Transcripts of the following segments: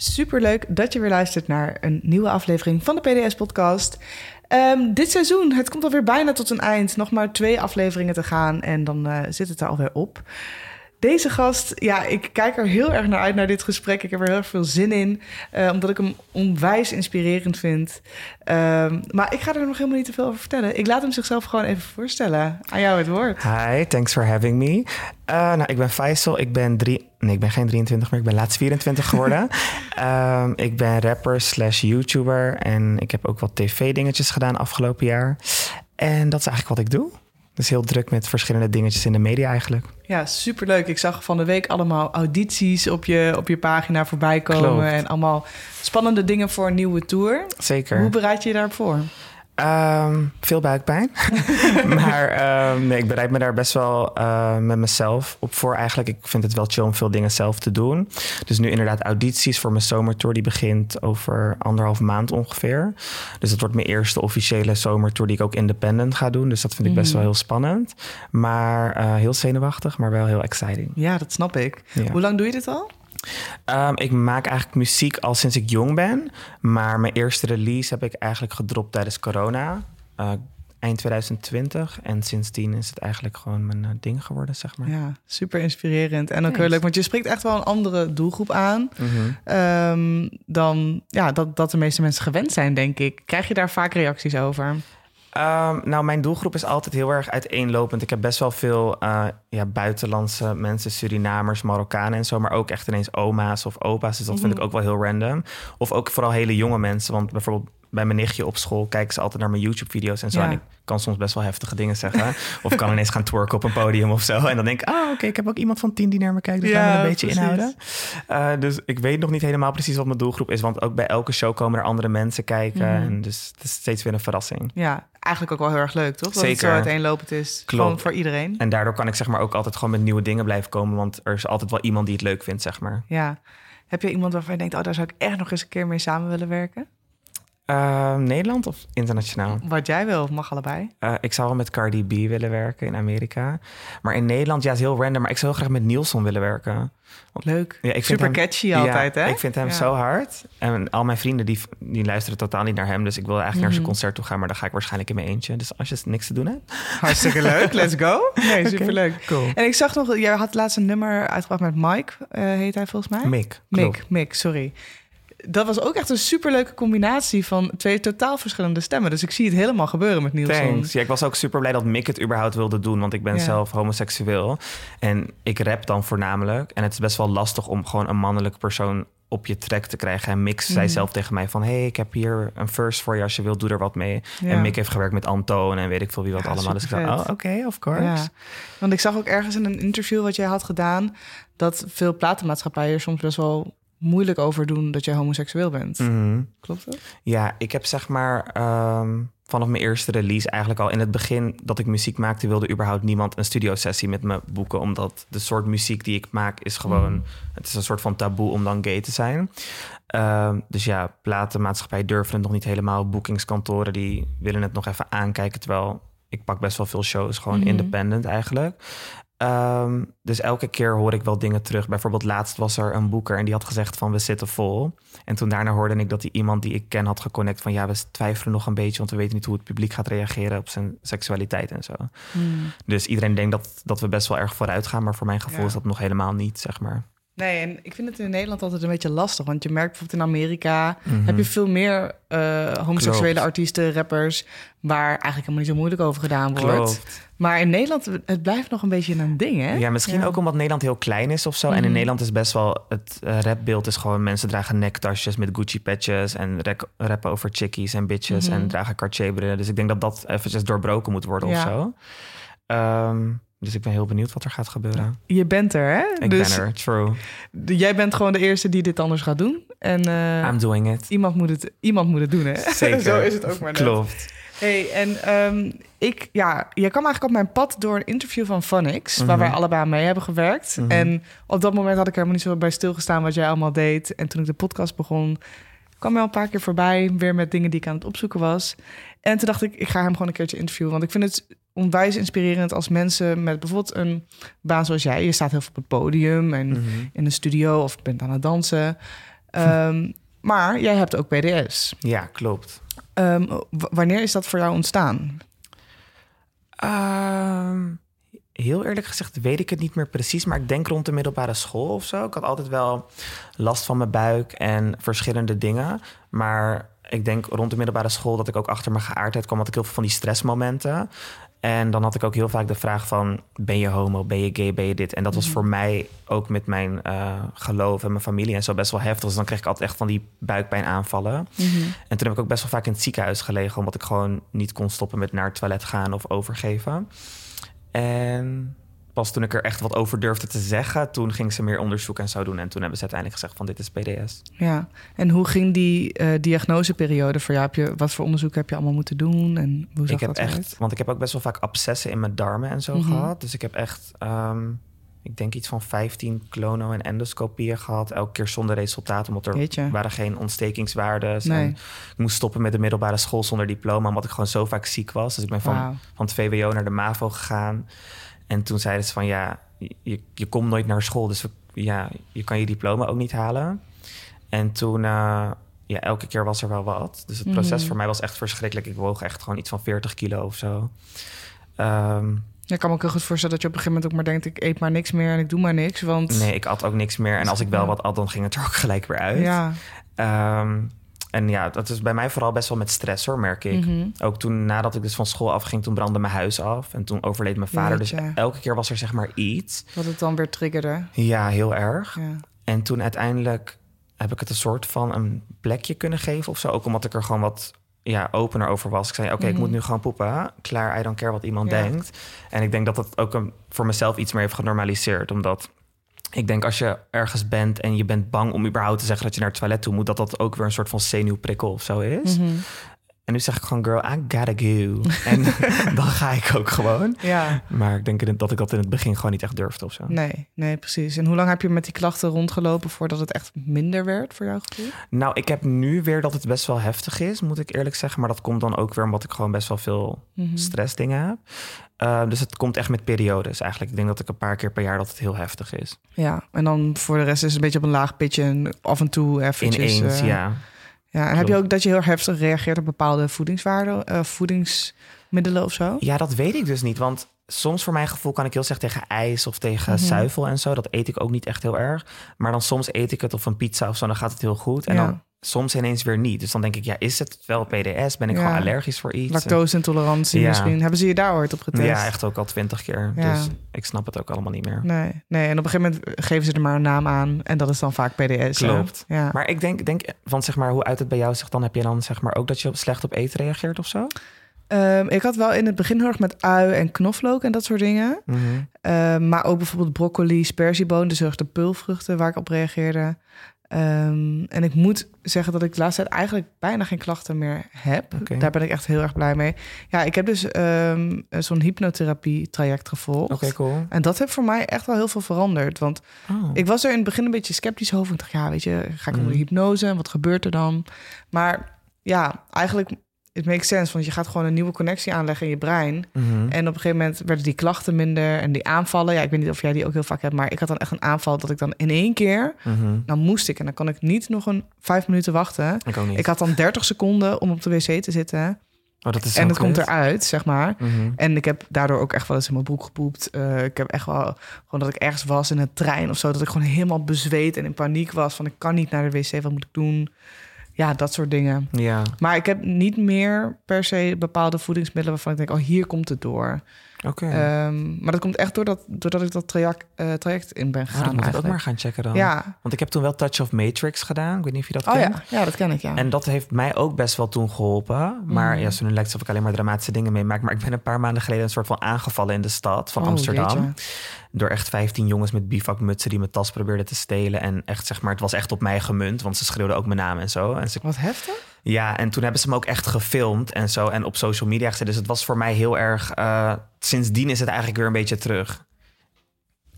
Superleuk dat je weer luistert naar een nieuwe aflevering van de PDS-podcast. Ehm, dit seizoen, het komt alweer bijna tot een eind. Nog maar twee afleveringen te gaan en dan uh, zit het er alweer op. Deze gast, ja, ik kijk er heel erg naar uit naar dit gesprek. Ik heb er heel erg veel zin in, uh, omdat ik hem onwijs inspirerend vind. Uh, maar ik ga er nog helemaal niet te veel over vertellen. Ik laat hem zichzelf gewoon even voorstellen. Aan jou het woord. Hi, thanks for having me. Uh, nou, ik ben Faisal. Ik ben drie... Nee, ik ben geen 23, maar ik ben laatst 24 geworden. um, ik ben rapper slash YouTuber. En ik heb ook wat tv-dingetjes gedaan afgelopen jaar. En dat is eigenlijk wat ik doe. Dus heel druk met verschillende dingetjes in de media eigenlijk. Ja, superleuk. Ik zag van de week allemaal audities op je, op je pagina voorbij komen. Klopt. En allemaal spannende dingen voor een nieuwe tour. Zeker. Hoe bereid je je daarop voor? Um, veel buikpijn. maar um, nee, ik bereid me daar best wel uh, met mezelf op voor eigenlijk. Ik vind het wel chill om veel dingen zelf te doen. Dus nu inderdaad audities voor mijn zomertour. Die begint over anderhalf maand ongeveer. Dus dat wordt mijn eerste officiële zomertour die ik ook independent ga doen. Dus dat vind ik best wel heel spannend. Maar uh, heel zenuwachtig, maar wel heel exciting. Ja, dat snap ik. Ja. Hoe lang doe je dit al? Um, ik maak eigenlijk muziek al sinds ik jong ben. Maar mijn eerste release heb ik eigenlijk gedropt tijdens corona. Uh, eind 2020. En sindsdien is het eigenlijk gewoon mijn uh, ding geworden, zeg maar. Ja, super inspirerend. En ook heel leuk, want je spreekt echt wel een andere doelgroep aan... Mm -hmm. um, dan ja, dat, dat de meeste mensen gewend zijn, denk ik. Krijg je daar vaak reacties over? Um, nou, mijn doelgroep is altijd heel erg uiteenlopend. Ik heb best wel veel uh, ja, buitenlandse mensen, Surinamers, Marokkanen en zo, maar ook echt ineens oma's of opa's. Dus dat mm -hmm. vind ik ook wel heel random. Of ook vooral hele jonge mensen. Want bijvoorbeeld bij mijn nichtje op school kijken ze altijd naar mijn YouTube-video's en zo. Ja. En ik kan soms best wel heftige dingen zeggen. of kan ineens gaan twerken op een podium of zo. En dan denk ik, ah, oké, okay, ik heb ook iemand van tien die naar me kijkt. Dus ja, gaan we een beetje precies. inhouden. Uh, dus ik weet nog niet helemaal precies wat mijn doelgroep is. Want ook bij elke show komen er andere mensen kijken. Mm. En dus het is steeds weer een verrassing. Ja, eigenlijk ook wel heel erg leuk, toch? Dat Zeker. het zo uiteenlopend is. Klopt. Voor iedereen. En daardoor kan ik zeg maar ook altijd gewoon met nieuwe dingen blijven komen. Want er is altijd wel iemand die het leuk vindt, zeg maar. Ja. Heb je iemand waarvan je denkt, oh, daar zou ik echt nog eens een keer mee samen willen werken? Uh, Nederland of internationaal? Wat jij wil, mag allebei. Uh, ik zou wel met Cardi B willen werken in Amerika. Maar in Nederland, ja, is heel random. Maar ik zou heel graag met Nielsen willen werken. Want, Leuk. Ja, ik Super hem, catchy altijd, ja, hè? Ik vind hem ja. zo hard. En al mijn vrienden, die, die luisteren totaal niet naar hem. Dus ik wil eigenlijk mm -hmm. naar zijn concert toe gaan. Maar dan ga ik waarschijnlijk in mijn eentje. Dus als je niks te doen hebt. Hartstikke leuk. Let's go. Nee, superleuk. Okay, cool. En ik zag nog, jij had laatst een nummer uitgebracht met Mike. Uh, heet hij volgens mij? Mick. Mick, Mick, sorry dat was ook echt een superleuke combinatie van twee totaal verschillende stemmen. Dus ik zie het helemaal gebeuren met Nielsen. Thanks. Ja, ik was ook super blij dat Mick het überhaupt wilde doen, want ik ben ja. zelf homoseksueel. En ik rap dan voornamelijk. En het is best wel lastig om gewoon een mannelijke persoon op je track te krijgen. En Mick zei mm. zelf tegen mij van... hey, ik heb hier een verse voor je. Als je wilt, doe er wat mee. Ja. En Mick heeft gewerkt met Antoon en weet ik veel wie wat ja, allemaal. Dus ik dacht, oh, oké, okay, of course. Ja. Want ik zag ook ergens in een interview wat jij had gedaan... dat veel platenmaatschappijen er soms best wel moeilijk over doen dat jij homoseksueel bent. Mm -hmm. Klopt dat? Ja, ik heb zeg maar um, vanaf mijn eerste release eigenlijk al in het begin dat ik muziek maakte, wilde überhaupt niemand een studiosessie met me boeken, omdat de soort muziek die ik maak is gewoon, mm. het is een soort van taboe om dan gay te zijn. Um, dus ja, platenmaatschappij durven het nog niet helemaal. Boekingskantoren die willen het nog even aankijken, terwijl ik pak best wel veel shows gewoon mm -hmm. independent eigenlijk. Um, dus elke keer hoor ik wel dingen terug. Bijvoorbeeld laatst was er een boeker en die had gezegd van we zitten vol. En toen daarna hoorde ik dat die iemand die ik ken had geconnect van ja, we twijfelen nog een beetje, want we weten niet hoe het publiek gaat reageren op zijn seksualiteit en zo. Hmm. Dus iedereen denkt dat, dat we best wel erg vooruit gaan, maar voor mijn gevoel ja. is dat nog helemaal niet, zeg maar. Nee, en ik vind het in Nederland altijd een beetje lastig. Want je merkt bijvoorbeeld in Amerika... Mm -hmm. heb je veel meer uh, homoseksuele Klopt. artiesten, rappers... waar eigenlijk helemaal niet zo moeilijk over gedaan wordt. Klopt. Maar in Nederland, het blijft nog een beetje een ding, hè? Ja, misschien ja. ook omdat Nederland heel klein is of zo. Mm. En in Nederland is best wel... Het uh, rapbeeld is gewoon... mensen dragen nektasjes met Gucci-petjes... en rappen over chickies en bitches... Mm -hmm. en dragen Cartier-brillen. Dus ik denk dat dat eventjes doorbroken moet worden ja. of zo. Um, dus ik ben heel benieuwd wat er gaat gebeuren. Je bent er, hè? Ik dus ben er, true. Jij bent gewoon de eerste die dit anders gaat doen. En, uh, I'm doing it. Iemand moet het, iemand moet het doen, hè? Zeker. Zo is het ook maar net. Klopt. Hey, en um, ik, ja, je kwam eigenlijk op mijn pad door een interview van Phonics, mm -hmm. waar wij allebei aan mee hebben gewerkt. Mm -hmm. En op dat moment had ik helemaal niet zo bij stilgestaan wat jij allemaal deed. En toen ik de podcast begon, kwam al een paar keer voorbij, weer met dingen die ik aan het opzoeken was. En toen dacht ik, ik ga hem gewoon een keertje interviewen, want ik vind het onwijs inspirerend als mensen met bijvoorbeeld een baan zoals jij. Je staat heel veel op het podium en mm -hmm. in een studio of bent aan het dansen. Ehm, maar jij hebt ook PDS. Ja, klopt. Ehm, wanneer is dat voor jou ontstaan? Ehm, heel eerlijk gezegd weet ik het niet meer precies, maar ik denk rond de middelbare school of zo. Ik had altijd wel last van mijn buik en verschillende dingen. Maar ik denk rond de middelbare school dat ik ook achter mijn geaardheid kwam, had ik heel veel van die stressmomenten. En dan had ik ook heel vaak de vraag van, ben je homo, ben je gay, ben je dit? En dat was voor mij ook met mijn eh, geloof en mijn familie en zo best wel heftig. Dus dan kreeg ik altijd echt van die buikpijn aanvallen. En toen heb ik ook best wel vaak in het ziekenhuis gelegen... omdat ik gewoon niet kon stoppen met naar het toilet gaan of overgeven. En pas toen ik er echt wat over durfde te zeggen... toen ging ze meer onderzoek en zo doen. En toen hebben ze uiteindelijk gezegd van dit is PDS. Ja, en hoe ging die eh, diagnoseperiode voor jou? Heb je, wat voor onderzoek heb je allemaal moeten doen? En hoe zag ik heb dat echt, want ik heb ook best wel vaak abscessen in mijn darmen en zo Mhm. gehad. Dus ik heb echt, ehm, ik denk iets van 15 klono- en endoscopieën gehad. Elke keer zonder resultaat, omdat er Jeetje. waren geen ontstekingswaardes. Nee. En ik moest stoppen met de middelbare school zonder diploma, omdat ik gewoon zo vaak ziek was. Dus ik ben van, van het VWO naar de MAVO gegaan. En toen zeiden ze van, ja, je, je komt nooit naar school, dus ja, je kan je diploma ook niet halen. En toen, eh, ja, elke keer was er wel wat. Dus het proces Mhm. voor mij was echt verschrikkelijk. Ik woog echt gewoon iets van 40 kilo of zo. Ehm, Ja, ik kan me ook heel goed voorstellen dat je op een gegeven moment ook maar denkt... ik eet maar niks meer en ik doe maar niks, want... nee, ik had ook niks meer. En als ik wel wat at, dan ging het er ook gelijk weer uit. Ja, Ehm, en ja, dat is bij mij vooral best wel met stress hoor, merk ik. mhm. Ook toen, nadat ik dus van school afging, toen brandde mijn huis af. En toen overleed mijn vader. Dus elke keer was er zeg maar iets. wat het dan weer triggerde. Ja, heel erg. Ja. En toen uiteindelijk heb ik het een soort van een plekje kunnen geven of zo. Ook omdat ik er gewoon wat ja, opener over was. Ik zei, oké, ik Mhm. moet nu gewoon poepen. Klaar, I don't care wat iemand Ja. denkt. En ik denk dat dat ook een, voor mezelf iets meer heeft genormaliseerd. Omdat ik denk als je ergens bent en je bent bang om überhaupt te zeggen dat je naar het toilet toe moet... dat dat ook weer een soort van zenuwprikkel of zo is. Mhm. En nu zeg ik gewoon, girl, I gotta go. en dan ga ik ook gewoon. ja, Maar ik denk dat ik dat in het begin gewoon niet echt durfde of zo. nee, nee, precies. En hoe lang heb je met die klachten rondgelopen... voordat het echt minder werd voor gevoel? Nou, ik heb nu weer dat het best wel heftig is, moet ik eerlijk zeggen. Maar dat komt dan ook weer omdat ik gewoon best wel veel Mhm. stressdingen heb. Uh, dus het komt echt met periodes eigenlijk. Ik denk dat ik een paar keer per jaar dat het heel heftig is. Ja, en dan voor de rest is het een beetje op een laag pitje... en af en toe eventjes... Ineens, eh, ja. Ja, en heb je ook dat je heel heftig reageert op bepaalde voedingswaarden, eh, voedingsmiddelen of zo? Ja, dat weet ik dus niet. Want soms voor mijn gevoel kan ik heel slecht tegen ijs of tegen Mhm. zuivel en zo. Dat eet ik ook niet echt heel erg. Maar dan soms eet ik het of een pizza of zo, dan gaat het heel goed. En Ja. dan soms ineens weer niet. Dus dan denk ik, ja, is het wel PDS? Ben ik Ja. gewoon allergisch voor iets? Lactose-intolerantie Ja. misschien. Hebben ze je daar ooit op getest? Ja, echt ook al twintig keer. Ja. Dus ik snap het ook allemaal niet meer. Nee, nee, en op een gegeven moment geven ze er maar een naam aan. En dat is dan vaak PDS. Klopt. Ja. Maar ik denk, denk van zeg maar, hoe uit het bij jou zich dan heb je dan zeg maar ook dat je slecht op eten reageert of zo? Ehm, ik had wel in het begin heel erg met ui en knoflook en dat soort dingen. Mhm. Ehm, maar ook bijvoorbeeld broccoli, sperzieboon, dus heel erg de peulvruchten waar ik op reageerde. Ehm, en ik moet zeggen dat ik de laatste tijd eigenlijk bijna geen klachten meer heb. Daar ben ik echt heel erg blij mee. Ja, ik heb dus ehm, zo'n hypnotherapie-traject gevolgd. Oké, cool. En dat heeft voor mij echt wel heel veel veranderd. Want Oh. ik was er in het begin een beetje sceptisch over. Ik dacht, ja, weet je, ga ik onder Mhm. hypnose en wat gebeurt er dan? Maar ja, eigenlijk, het makes sense. Want je gaat gewoon een nieuwe connectie aanleggen in je brein. Mhm. En op een gegeven moment werden die klachten minder en die aanvallen. Ja, ik weet niet of jij die ook heel vaak hebt, maar ik had dan echt een aanval dat ik dan in één keer, Mhm. dan moest ik en dan kon ik niet nog een vijf minuten wachten. Ik ook niet. Ik had dan 30 seconden om op de wc te zitten oh, dat is en het komt eruit, zeg maar. Mhm. En ik heb daardoor ook echt wel eens in mijn broek gepoept. Eh, ik heb echt wel gewoon dat ik ergens was in een trein of zo, dat ik gewoon helemaal bezweet en in paniek was van ik kan niet naar de wc, wat moet ik doen? Ja, dat soort dingen. Ja, Maar ik heb niet meer per se bepaalde voedingsmiddelen waarvan ik denk, oh hier komt het door. oké. Ehm, maar dat komt echt doordat, doordat ik dat traject, eh, traject in ben gegaan. dat moet ik ook maar gaan checken dan. Ja. Want ik heb toen wel Touch of Matrix gedaan. Ik weet niet of je dat Oh kent. ja. ja, dat ken ik, ja. En dat heeft mij ook best wel toen geholpen. Maar Mhm. ja, zo nu lijkt het alsof ik alleen maar dramatische dingen meemaak. Maar ik ben een paar maanden geleden een soort van aangevallen in de stad van Oh, Amsterdam. jeetje. Door echt 15 jongens met bivakmutsen die mijn tas probeerden te stelen. En echt zeg maar, het was echt op mij gemunt. Want ze schreeuwden ook mijn naam en zo. En ze Wat heftig. Ja, en toen hebben ze me ook echt gefilmd en zo. En op social media gezet. Dus het was voor mij heel erg... eh, sindsdien is het eigenlijk weer een beetje terug.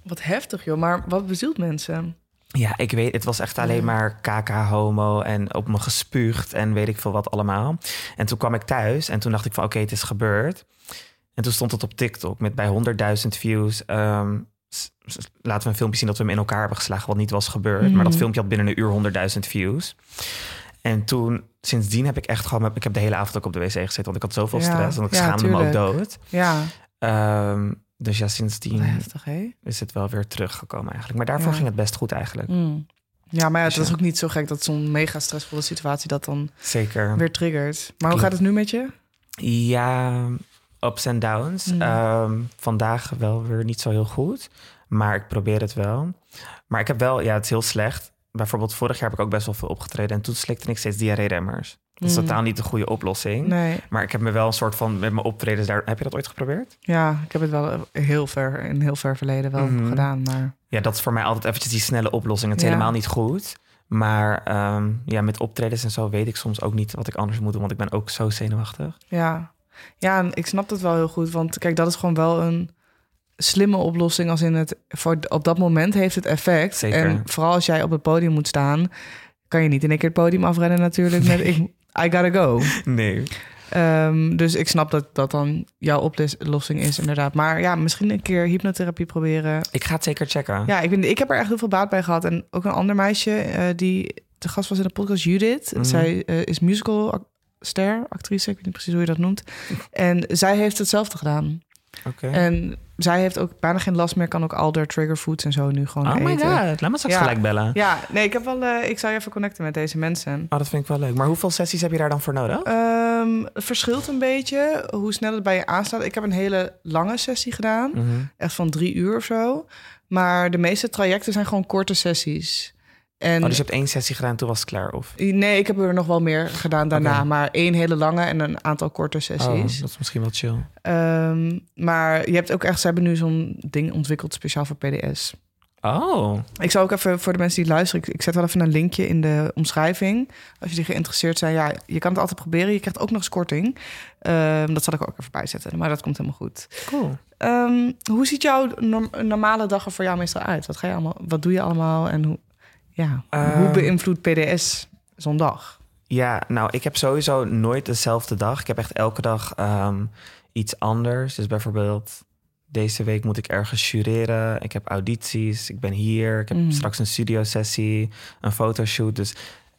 Wat heftig, joh. Maar wat bezielt mensen? Ja, ik weet, het was echt alleen maar kaka-homo en op me gespuugd en weet ik veel wat allemaal. En toen kwam ik thuis en toen dacht ik van oké, het is gebeurd. En toen stond het op TikTok met bij 100.000 views. s- laten we een filmpje zien dat we hem in elkaar hebben geslagen, wat niet was gebeurd. Mhm. Maar dat filmpje had binnen een uur 100.000 views. En toen, sindsdien heb ik echt gewoon, ik heb de hele avond ook op de wc gezeten, want ik had zoveel Ja, stress en ik ja, schaamde me ook dood. Ja, Ehm, dus ja, sindsdien heftig, is het wel weer teruggekomen eigenlijk. Maar daarvoor Ja. ging het best goed eigenlijk. Mm. Ja, maar ja, Dus het is ook niet zo gek dat zo'n mega stressvolle situatie dat dan Zeker. weer triggert. Maar hoe gaat het nu met je? Ja, ups en downs. Mm. Ehm, vandaag wel weer niet zo heel goed. Maar ik probeer het wel. Maar ik heb wel, ja, het is heel slecht. Bijvoorbeeld vorig jaar heb ik ook best wel veel opgetreden. En toen slikte ik steeds diarree-remmers. Dat is Mm. totaal niet de goede oplossing. Nee, Maar ik heb me wel een soort van met mijn optredens daar. Heb je dat ooit geprobeerd? ja, ik heb het wel heel ver, in heel ver verleden wel Mhm. gedaan. Maar Ja, dat is voor mij altijd eventjes die snelle oplossing. Het is Ja. helemaal niet goed. Maar ehm, ja, met optredens en zo weet ik soms ook niet wat ik anders moet doen. Want ik ben ook zo zenuwachtig. ja, ja, en ik snap het wel heel goed. Want kijk, dat is gewoon wel een slimme oplossing. Als in het, voor, op dat moment heeft het effect. Zeker. En vooral als jij op het podium moet staan, kan je niet in één keer het podium afrennen natuurlijk. Met ik, I gotta go. Nee. Ehm, dus ik snap dat dat dan jouw oplossing is, inderdaad. Maar ja, misschien een keer hypnotherapie proberen. Ik ga het zeker checken. Ja, ik, ben, ik heb er echt heel veel baat bij gehad. En ook een ander meisje eh, die te gast was in de podcast, Judith. Mhm. Zij eh, is musical ster, actrice, ik weet niet precies hoe je dat noemt. En zij heeft hetzelfde gedaan. Oké. En zij heeft ook bijna geen last meer, kan ook al haar trigger foods en zo nu gewoon Oh my eten. god, laat me straks Ja. gelijk bellen. Ja, nee, ik heb wel, eh, ik zou je even connecten met deze mensen. Oh, dat vind ik wel leuk. Maar hoeveel sessies heb je daar dan voor nodig? Ehm, het verschilt een beetje hoe snel het bij je aanstaat. Ik heb een hele lange sessie gedaan. Mhm. Echt van drie uur of zo. Maar de meeste trajecten zijn gewoon korte sessies. En Oh, dus je hebt één sessie gedaan, toen was het klaar? Of? nee, ik heb er nog wel meer gedaan daarna. Maar één hele lange en een aantal korte Oh, sessies. dat is misschien wel chill. Ehm, maar je hebt ook echt... Ze hebben nu zo'n ding ontwikkeld speciaal voor PDS. Oh, Ik zal ook even voor de mensen die luisteren... Ik, ik zet wel even een linkje in de omschrijving. Als jullie geïnteresseerd zijn. Ja, je kan het altijd proberen. Je krijgt ook nog eens korting. Ehm, dat zal ik ook even bijzetten. Maar dat komt helemaal goed. cool. Ehm, hoe ziet jouw norm- normale dag er voor jou meestal uit? Wat, ga je allemaal, wat doe je allemaal en hoe, ja, hoe Ehm. beïnvloedt PDS zo'n dag? Ja, nou, ik heb sowieso nooit dezelfde dag. Ik heb echt elke dag ehm, iets anders. Dus bijvoorbeeld, deze week moet ik ergens jureren. Ik heb audities, ik ben hier. Ik heb Mm. straks een studiosessie, een fotoshoot. Dus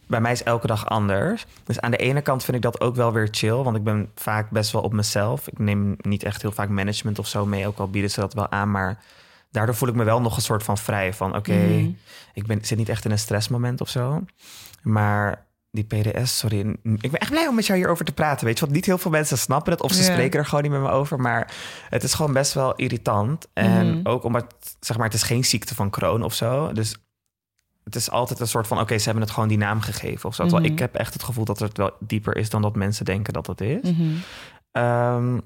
bij mij is elke dag anders. Dus aan de ene kant vind ik dat ook wel weer chill. Want ik ben vaak best wel op mezelf. Ik neem niet echt heel vaak management of zo mee. Ook al bieden ze dat wel aan. Maar daardoor voel ik me wel nog een soort van vrij. Van oké, Mhm. ik ben, zit niet echt in een stressmoment of zo. Maar die PDS, sorry. Ik ben echt blij om met jou hierover te praten. Weet je, want niet heel veel mensen snappen het. Of ze spreken er gewoon niet met me over. Maar het is gewoon best wel irritant. En Mhm. ook omdat, zeg maar, het is geen ziekte van Crohn of zo. Dus het is altijd een soort van, oké, ze hebben het gewoon die naam gegeven of zo. Terwijl Mhm. ik heb echt het gevoel dat het wel dieper is dan dat mensen denken dat het is. Mhm.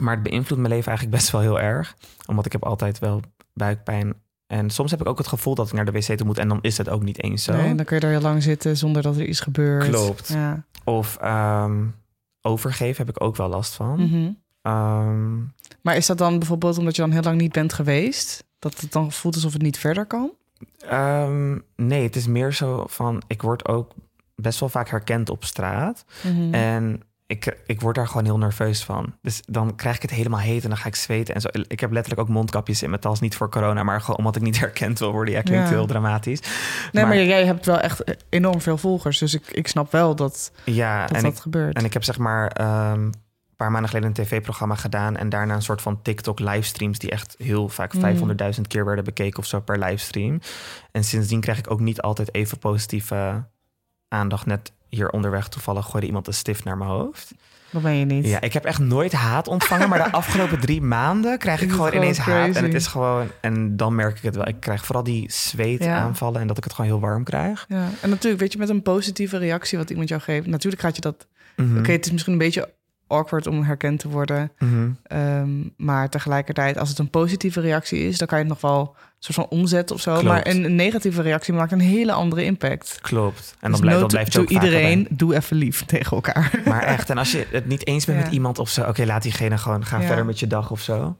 Maar het beïnvloedt mijn leven eigenlijk best wel heel erg. Omdat ik heb altijd wel buikpijn. En soms heb ik ook het gevoel dat ik naar de wc toe moet. En dan is het ook niet eens zo. Nee, dan kun je daar heel lang zitten zonder dat er iets gebeurt. Klopt. Ja. Of ehm, overgeven heb ik ook wel last van. Mhm. Ehm, Maar is dat dan bijvoorbeeld omdat je dan heel lang niet bent geweest? Dat het dan voelt alsof het niet verder kan? ehm, nee, het is meer zo van... Ik word ook best wel vaak herkend op straat. Mhm. En ik, ik word daar gewoon heel nerveus van. Dus dan krijg ik het helemaal heet en dan ga ik zweten. En zo. Ik heb letterlijk ook mondkapjes in mijn tas. Niet voor corona, maar gewoon omdat ik niet herkend wil worden. Ja, klinkt Ja. heel dramatisch. nee, maar, maar- jij hebt wel echt enorm veel volgers. Dus ik, ik snap wel dat Ja, dat, en dat ik, gebeurt. En ik heb zeg maar ehm, een paar maanden geleden een tv-programma gedaan... en daarna een soort van TikTok-livestreams... die echt heel vaak Mm. 500.000 keer werden bekeken of zo per livestream. En sindsdien krijg ik ook niet altijd even positieve aandacht. Net hier onderweg toevallig gooide iemand een stift naar mijn hoofd. dat ben je niet. Ja, ik heb echt nooit haat ontvangen... maar de afgelopen drie maanden krijg ik gewoon gewoon ineens haat. En het is gewoon... En dan merk ik het wel. Ik krijg vooral die zweetaanvallen... en dat ik het gewoon heel warm krijg. Ja, en natuurlijk, weet je, met een positieve reactie wat iemand jou geeft, natuurlijk gaat je dat. Mhm. Oké, het is misschien een beetje awkward om herkend te worden, Mhm. ehm, maar tegelijkertijd, als het een positieve reactie is, dan kan je het nog wel soort van omzetten of zo. Klopt. Maar een, een negatieve reactie maakt een hele andere impact. Klopt. En dan Dus blijft, dat blijft iedereen, doe even lief tegen elkaar. Maar echt, en als je het niet eens bent Ja. met iemand of zo, oké, laat diegene gewoon gaan Ja. verder met je dag of zo.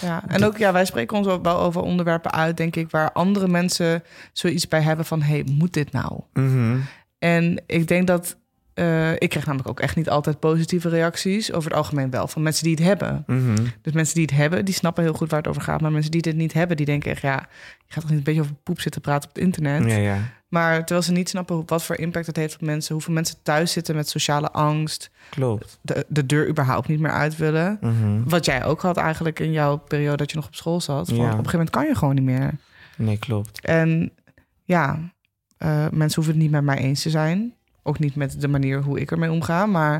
Ja, en ook, ja, wij spreken ons wel over onderwerpen uit, denk ik, waar andere mensen zoiets bij hebben van, hey, moet dit nou? Mhm. En ik denk dat eh, ik krijg namelijk ook echt niet altijd positieve reacties. Over het algemeen wel, van mensen die het hebben. Mhm. Dus mensen die het hebben, die snappen heel goed waar het over gaat. Maar mensen die het niet hebben, die denken echt... ja, je gaat toch niet een beetje over poep zitten praten op het internet? Ja, ja. Maar terwijl ze niet snappen wat voor impact het heeft op mensen... hoeveel mensen thuis zitten met sociale angst... Klopt. de, de deur überhaupt niet meer uit willen. Mhm. Wat jij ook had eigenlijk in jouw periode dat je nog op school zat. Van, Ja. Op een gegeven moment kan je gewoon niet meer. Nee, klopt. En ja, eh, mensen hoeven het niet met mij eens te zijn. Ook niet met de manier hoe ik ermee omga. Maar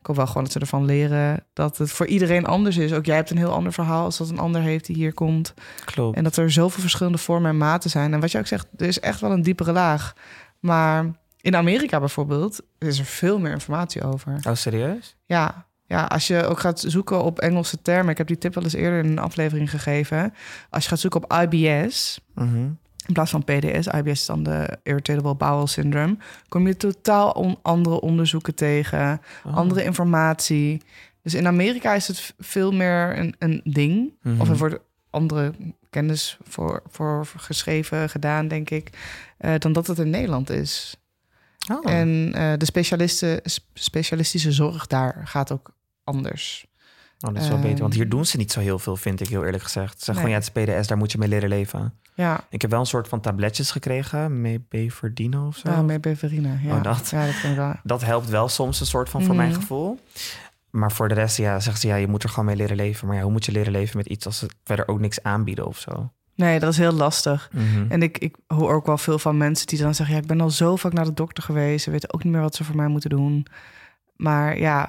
ik hoop wel gewoon dat ze ervan leren dat het voor iedereen anders is. Ook jij hebt een heel ander verhaal als dat een ander heeft die hier komt. Klopt. En dat er zoveel verschillende vormen en maten zijn. En wat je ook zegt, er is echt wel een diepere laag. Maar in Amerika bijvoorbeeld is er veel meer informatie over. Oh, serieus? Ja, ja, als je ook gaat zoeken op Engelse termen. Ik heb die tip wel eens eerder in een aflevering gegeven. Als je gaat zoeken op IBS, Mhm. In plaats van PDS, IBS is dan de Irritable Bowel Syndrome, kom je totaal on- andere onderzoeken tegen, Oh. andere informatie. Dus in Amerika is het veel meer een, een ding. Mhm. Of er wordt andere kennis voor, voor geschreven, gedaan, denk ik, eh, dan dat het in Nederland is. Oh. En eh, de specialisten, sp- specialistische zorg daar gaat ook anders. Oh, dat is wel beter. Want Ehm, hier doen ze niet zo heel veel, vind ik heel eerlijk gezegd. Ze zeggen Nee. gewoon, ja, het is PDS, daar moet je mee leren leven. Ja, Ik heb wel een soort van tabletjes gekregen, Mebeverdino of zo. ja. Ja. Oh, dat. Ja, dat wel. Dat helpt wel soms een soort van, voor mijn Mhm. gevoel. Maar voor de rest, ja, zeggen ze, ja, je moet er gewoon mee leren leven. Maar ja, hoe moet je leren leven met iets als ze verder ook niks aanbieden of zo? Nee, dat is heel lastig. Mhm. En ik, ik hoor ook wel veel van mensen die dan zeggen... ja, ik ben al zo vaak naar de dokter geweest. Ze weten ook niet meer wat ze voor mij moeten doen. Maar ja,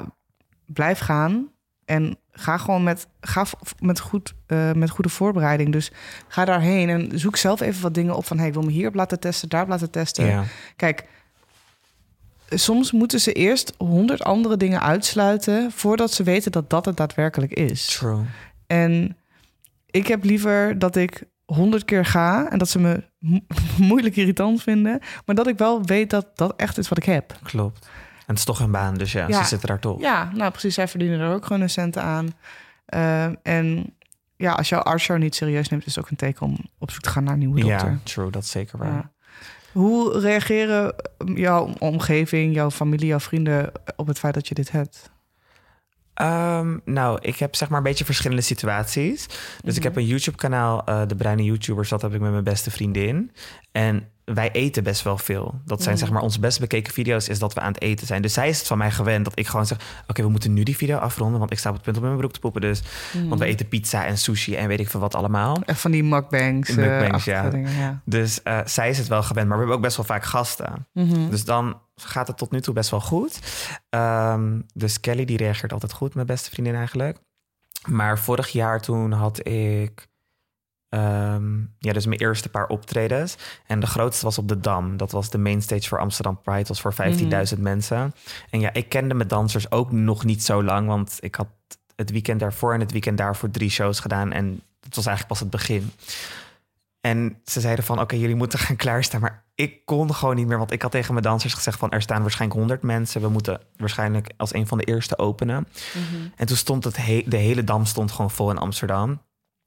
blijf gaan. En ga gewoon met, ga met, goed, eh, met goede voorbereiding. Dus ga daarheen en zoek zelf even wat dingen op van... hey, ik wil me hierop laten testen, daarop laten testen. Ja, Kijk, soms moeten ze eerst honderd andere dingen uitsluiten... voordat ze weten dat dat het daadwerkelijk is. true. En ik heb liever dat ik honderd keer ga... en dat ze me mo- moeilijk irritant vinden... maar dat ik wel weet dat dat echt is wat ik heb. Klopt. En het is toch hun baan, dus ja, Ja. ze zitten daar toch. Ja, nou precies, zij verdienen er ook gewoon hun centen aan. Eh, en ja, als jouw arts jou niet serieus neemt... is het ook een teken om op zoek te gaan naar een nieuwe dokter. Ja, true, dat is zeker waar. Ja. Hoe reageren jouw omgeving, jouw familie, jouw vrienden op het feit dat je dit hebt? Ehm, nou, ik heb zeg maar een beetje verschillende situaties. Dus ik heb een YouTube-kanaal, eh, De Bruine YouTubers, dat heb ik met mijn beste vriendin. En wij eten best wel veel. Dat zijn zeg maar onze best bekeken video's, is dat we aan het eten zijn. Dus zij is het van mij gewend dat ik gewoon zeg: Oké, we moeten nu die video afronden, want ik sta op het punt om in mijn broek te poepen. Dus, want we eten pizza en sushi en weet ik veel wat allemaal. Echt van die mukbangs. eh, Mukbangs, ja. Dus eh, zij is het wel gewend, maar we hebben ook best wel vaak gasten. Mhm. Dus dan gaat het tot nu toe best wel goed. Ehm, dus Kelly die reageert altijd goed, mijn beste vriendin eigenlijk. Maar vorig jaar toen had ik ehm, ja, dus mijn eerste paar optredens. En de grootste was op de Dam. Dat was de mainstage voor Amsterdam Pride. Dat was voor 15.000 mensen. En ja, ik kende mijn dansers ook nog niet zo lang. Want ik had het weekend daarvoor en het weekend daarvoor drie shows gedaan. En het was eigenlijk pas het begin. En ze zeiden van, oké, jullie moeten gaan klaarstaan. Maar ik kon gewoon niet meer, want ik had tegen mijn dansers gezegd van... er staan waarschijnlijk 100 mensen. We moeten waarschijnlijk als een van de eerste openen. Mhm. En toen stond het he- de hele dam stond gewoon vol in Amsterdam.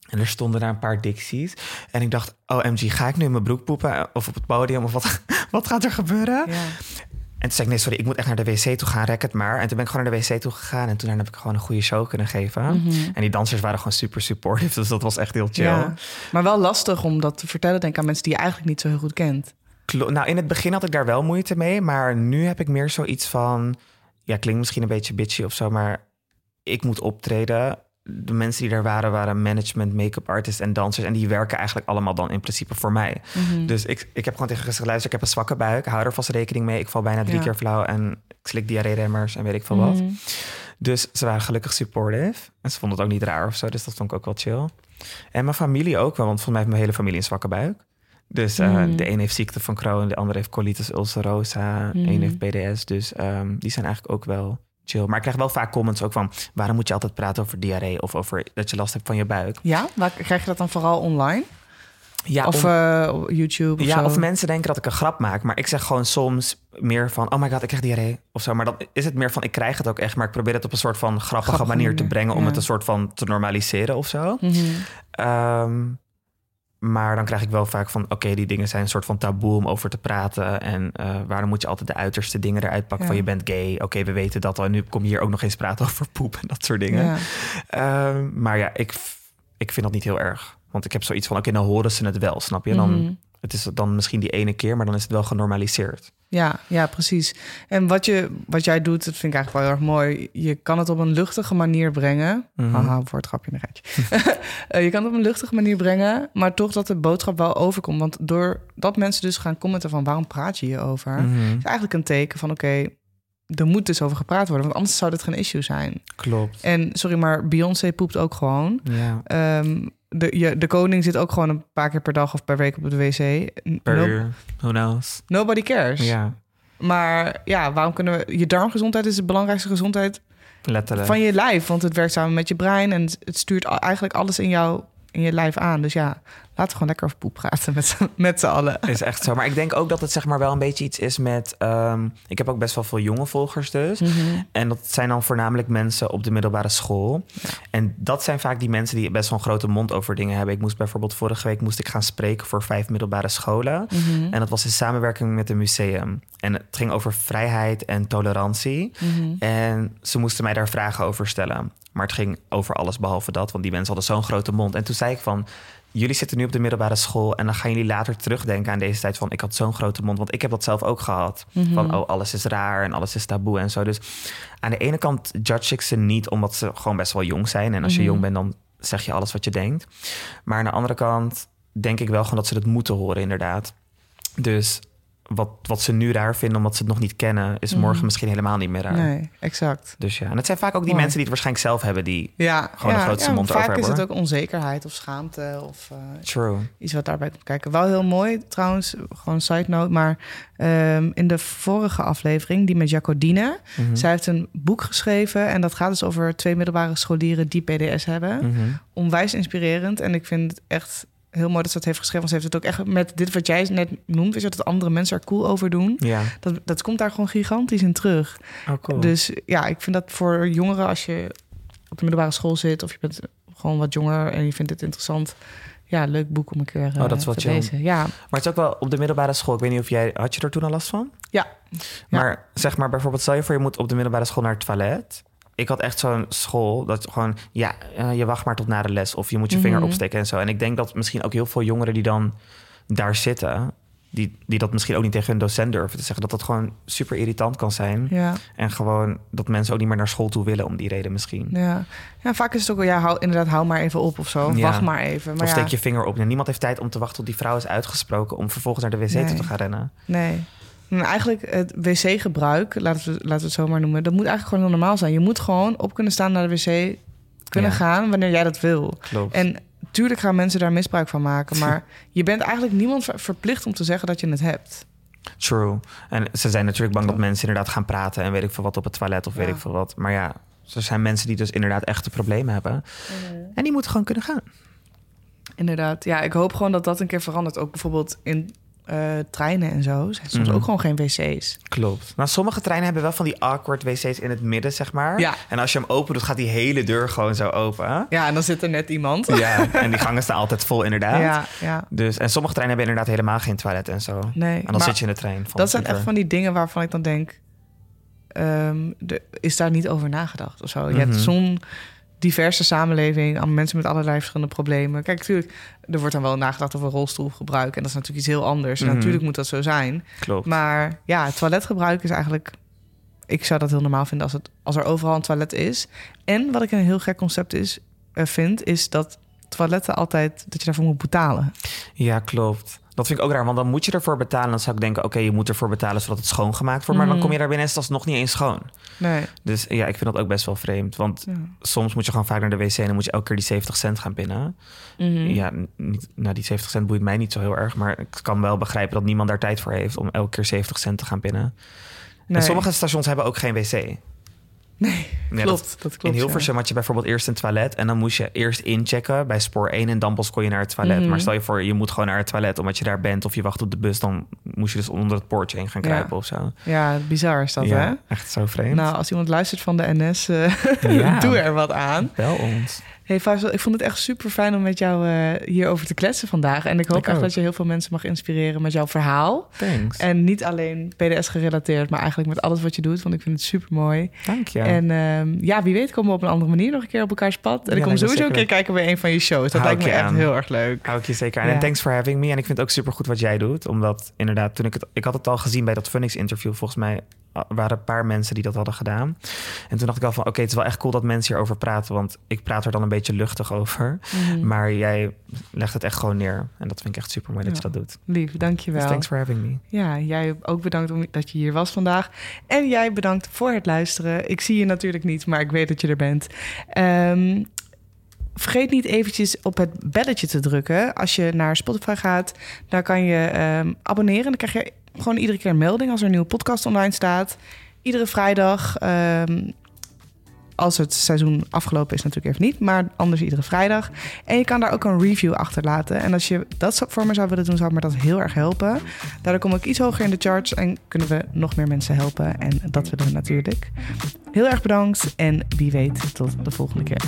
En er stonden daar een paar Dixies. En ik dacht, oh MG, ga ik nu in mijn broek poepen? Of op het podium? Of wat, wat gaat er gebeuren? Ja. En toen zei ik, nee, sorry, ik moet echt naar de wc toe gaan, rek het maar. En toen ben ik gewoon naar de wc toe gegaan. En toen heb ik gewoon een goede show kunnen geven. Mhm. En die dansers waren gewoon super supportive. Dus dat was echt heel chill. Ja. Maar wel lastig om dat te vertellen, denk ik, aan mensen die je eigenlijk niet zo heel goed kent. Klo- nou, in het begin had ik daar wel moeite mee. Maar nu heb ik meer zoiets van... Ja, klinkt misschien een beetje bitchy of zo, maar ik moet optreden. De mensen die daar waren, waren management, make-up artists en dansers. En die werken eigenlijk allemaal dan in principe voor mij. Mhm. Dus ik, ik heb gewoon tegen gezegd, luister, ik heb een zwakke buik. Hou er vast rekening mee. Ik val bijna drie Ja. keer flauw en ik slik diarree-remmers en weet ik veel wat. Mhm. Dus ze waren gelukkig supportive. En ze vonden het ook niet raar of zo, dus dat vond ik ook wel chill. En mijn familie ook wel, want volgens mij heeft mijn hele familie een zwakke buik. Dus eh, Mhm. de een heeft ziekte van Crohn, de ander heeft colitis ulcerosa, Mhm. een heeft PDS. Dus ehm, die zijn eigenlijk ook wel chill. Maar ik krijg wel vaak comments ook van... waarom moet je altijd praten over diarree of over dat je last hebt van je buik? Ja, waar krijg je dat dan vooral online? Ja, of om- eh, op YouTube of ja, zo? of mensen denken dat ik een grap maak. Maar ik zeg gewoon soms meer van... oh my god, ik krijg diarree of zo. Maar dan is het meer van, ik krijg het ook echt... maar ik probeer het op een soort van grappige, Grappige manier te brengen... om ja. het een soort van te normaliseren of zo. Ehm, Maar dan krijg ik wel vaak van... oké, die dingen zijn een soort van taboe om over te praten. En eh, waarom moet je altijd de uiterste dingen eruit pakken Ja. van... je bent gay, oké, we weten dat al. En nu kom je hier ook nog eens praten over poep en dat soort dingen. Ja. Ehm, maar ja, ik, ik vind dat niet heel erg. Want ik heb zoiets van, oké, dan horen ze het wel, snap je? Dan, Mhm. Het is dan misschien die ene keer, maar dan is het wel genormaliseerd. Ja, ja, precies. En wat, je, wat jij doet, dat vind ik eigenlijk wel heel erg mooi. Je kan het op een luchtige manier brengen. Mhm. Haha, voor het grapje een rijtje. Eh, je kan het op een luchtige manier brengen, maar toch dat de boodschap wel overkomt. Want doordat mensen dus gaan commenten van waarom praat je hierover, Mhm. is eigenlijk een teken van oké, er moet dus over gepraat worden, want anders zou dit geen issue zijn. Klopt. En sorry, maar Beyoncé poept ook gewoon. Ja. Ehm, de, je, de koning zit ook gewoon een paar keer per dag of per week op de wc. Per No- uur. Who knows? nobody cares. Ja, Maar ja, waarom kunnen we... Je darmgezondheid is de belangrijkste gezondheid letterlijk. van je lijf. Want het werkt samen met je brein en het- stuurt eigenlijk alles in, jou, in je lijf aan. Dus ja, laten we gewoon lekker over poep praten met, z'n- met z'n allen. Is echt zo. Maar ik denk ook dat het zeg maar wel een beetje iets is met... ehm, ik heb ook best wel veel jonge volgers dus. Mhm. En dat zijn dan voornamelijk mensen op de middelbare school. En dat zijn vaak die mensen die best wel een grote mond over dingen hebben. Ik moest bijvoorbeeld vorige week moest ik gaan spreken voor vijf middelbare scholen. Mhm. En dat was in samenwerking met een museum. En het ging over vrijheid en tolerantie. Mhm. En ze moesten mij daar vragen over stellen. Maar het ging over alles behalve dat, want die mensen hadden zo'n grote mond. En toen zei ik van, jullie zitten nu op de middelbare school... en dan gaan jullie later terugdenken aan deze tijd van... ik had zo'n grote mond, want ik heb dat zelf ook gehad. Mhm. Van, oh, alles is raar en alles is taboe en zo. Dus aan de ene kant judge ik ze niet... omdat ze gewoon best wel jong zijn. En als je Mhm. jong bent, dan zeg je alles wat je denkt. Maar aan de andere kant denk ik wel gewoon dat ze het moeten horen, inderdaad. Dus wat, wat ze nu raar vinden omdat ze het nog niet kennen... is Mhm. morgen misschien helemaal niet meer raar. Nee, exact. Dus ja, en het zijn vaak ook die Mooi. mensen die het waarschijnlijk zelf hebben, die Ja, Gewoon de ja, grootste ja, mond Vaak erover is het hebben, ook onzekerheid of schaamte of eh, true. iets wat daarbij komt kijken. Wel heel mooi trouwens, gewoon side note, maar ehm, in de vorige aflevering, die met Jacodine, Mhm. zij heeft een boek geschreven en dat gaat dus over twee middelbare scholieren die PDS hebben. Mhm. Onwijs inspirerend en ik vind het echt heel mooi dat ze het heeft geschreven. Want ze heeft het ook echt met dit wat jij net noemt, is dat andere mensen er cool over doen. Ja, Dat, dat komt daar gewoon gigantisch in terug. oh cool. Dus ja, ik vind dat voor jongeren, als je op de middelbare school zit of je bent gewoon wat jonger en je vindt het interessant. Ja, leuk boek om een keer eh, Oh, dat is wat te lezen. Ja, Maar het is ook wel op de middelbare school. Ik weet niet of jij... Had je er toen al last van? Ja. Maar zeg maar bijvoorbeeld... Stel je voor je moet op de middelbare school naar het toilet. Ik had echt zo'n school dat gewoon... Ja, eh, je wacht maar tot na de les. Of je moet je vinger Mhm. opsteken en zo. En ik denk dat misschien ook heel veel jongeren die dan daar zitten... Die, die dat misschien ook niet tegen hun docent durven te zeggen. Dat dat gewoon super irritant kan zijn. ja, En gewoon dat mensen ook niet meer naar school toe willen om die reden misschien. ja. Ja, vaak is het ook wel, ja, hou, inderdaad, hou maar even op of zo. Ja. Wacht maar even. Maar of steek je vinger op. En niemand heeft tijd om te wachten tot die vrouw is uitgesproken... om vervolgens naar de wc Nee. te gaan rennen. Nee. En eigenlijk het wc-gebruik, laten we, laten we het zo maar noemen, dat moet eigenlijk gewoon heel normaal zijn. Je moet gewoon op kunnen staan naar de wc, kunnen Ja. gaan wanneer jij dat wil. Klopt. En tuurlijk gaan mensen daar misbruik van maken, maar je bent eigenlijk niemand ver- verplicht om te zeggen dat je het hebt. True. En ze zijn natuurlijk bang dat mensen inderdaad gaan praten... en weet ik veel wat op het toilet of weet ik veel wat. Maar ja, er zijn mensen die dus inderdaad echte problemen hebben. En die moeten gewoon kunnen gaan. Inderdaad. Ja, ik hoop gewoon dat dat een keer verandert. Ook bijvoorbeeld in eh, treinen en zo. Zijn soms Mhm. ook gewoon geen wc's. Klopt. Nou, sommige treinen hebben wel van die awkward wc's in het midden, zeg maar. Ja. En als je hem open doet, gaat die hele deur gewoon zo open. Ja, en dan zit er net iemand. Ja, en die gangen staan altijd vol, inderdaad. ja. ja. Dus, en sommige treinen hebben inderdaad helemaal geen toilet en zo. Nee, En dan zit je in de trein. Van dat zijn echt van die dingen waarvan ik dan denk... de, is daar niet over nagedacht of zo? Je hebt Mhm. zo'n diverse samenleving... aan mensen met allerlei verschillende problemen. Kijk, natuurlijk, er wordt dan wel nagedacht over rolstoelgebruik... en dat is natuurlijk iets heel anders. Mhm. natuurlijk moet dat zo zijn. Klopt. Maar ja, toiletgebruik is eigenlijk... Ik zou dat heel normaal vinden als, het, als er overal een toilet is. En wat ik een heel gek concept is, eh, vind... is dat toiletten altijd... dat je daarvoor moet betalen. Ja, klopt. Dat vind ik ook raar, want dan moet je ervoor betalen. Dan zou ik denken, oké, je moet ervoor betalen zodat het schoongemaakt wordt. Maar dan Mhm. kom je daar binnen en is het alsnog niet eens schoon. Nee. Dus ja, ik vind dat ook best wel vreemd. Want Ja. soms moet je gewoon vaak naar de wc en dan moet je elke keer die 70 cent gaan pinnen. Mhm. Ja, niet, nou, die 70 cent boeit mij niet zo heel erg. Maar ik kan wel begrijpen dat niemand daar tijd voor heeft om elke keer 70 cent te gaan pinnen. Nee. En sommige stations hebben ook geen wc. Nee, Ja, klopt. dat- Dat, klopt. in ja. Hilversum had je bijvoorbeeld eerst een toilet en dan moest je eerst inchecken bij spoor 1 en dan pas kon je naar het toilet. Mhm. Maar stel je voor, je moet gewoon naar het toilet omdat je daar bent of je wacht op de bus, dan moest je dus onder het poortje heen gaan Ja. kruipen of zo. Ja, bizar is dat, hè? ja, echt zo vreemd. Nou, als iemand luistert van de NS, eh, Ja. doe er wat aan. Bel ons. Hey Faisal, ik vond het echt super fijn om met jou uh, hierover te kletsen vandaag. En ik hoop echt dat je heel veel mensen mag inspireren met jouw verhaal. Thanks. En niet alleen PDS gerelateerd, maar eigenlijk met alles wat je doet. Want ik vind het super mooi. Dank je. En uh, ja, wie weet komen we op een andere manier nog een keer op elkaars pad. En ik kom sowieso een keer kijken bij een van je shows. Dat lijkt me echt heel erg leuk. Hou ik je zeker aan. En thanks for having me. En ik vind het ook super goed wat jij doet. Omdat inderdaad, toen ik het... Ik had het al gezien bij dat Phoenix interview. Volgens mij waren een paar mensen die dat hadden gedaan. En toen dacht ik al van, oké, het is wel echt cool dat mensen hierover praten, want ik praat er dan een beetje luchtig over. Mhm. Maar jij legt het echt gewoon neer. En dat vind ik echt super mooi dat je dat doet. Lief, dankjewel. Dus thanks for having me. Ja, jij ook bedankt om, dat je hier was vandaag. En jij bedankt voor het luisteren. Ik zie je natuurlijk niet, maar ik weet dat je er bent. Um, vergeet niet eventjes op het belletje te drukken. Als je naar Spotify gaat, daar kan je um, abonneren. Dan krijg je gewoon iedere keer een melding als er een nieuwe podcast online staat. Iedere vrijdag. Um, als het seizoen afgelopen is, natuurlijk even niet. Maar anders iedere vrijdag. En je kan daar ook een review achterlaten. En als je dat voor me zou willen doen, zou me dat heel erg helpen. Daardoor kom ik iets hoger in de charts en kunnen we nog meer mensen helpen. En dat willen we natuurlijk. Heel erg bedankt en wie weet tot de volgende keer.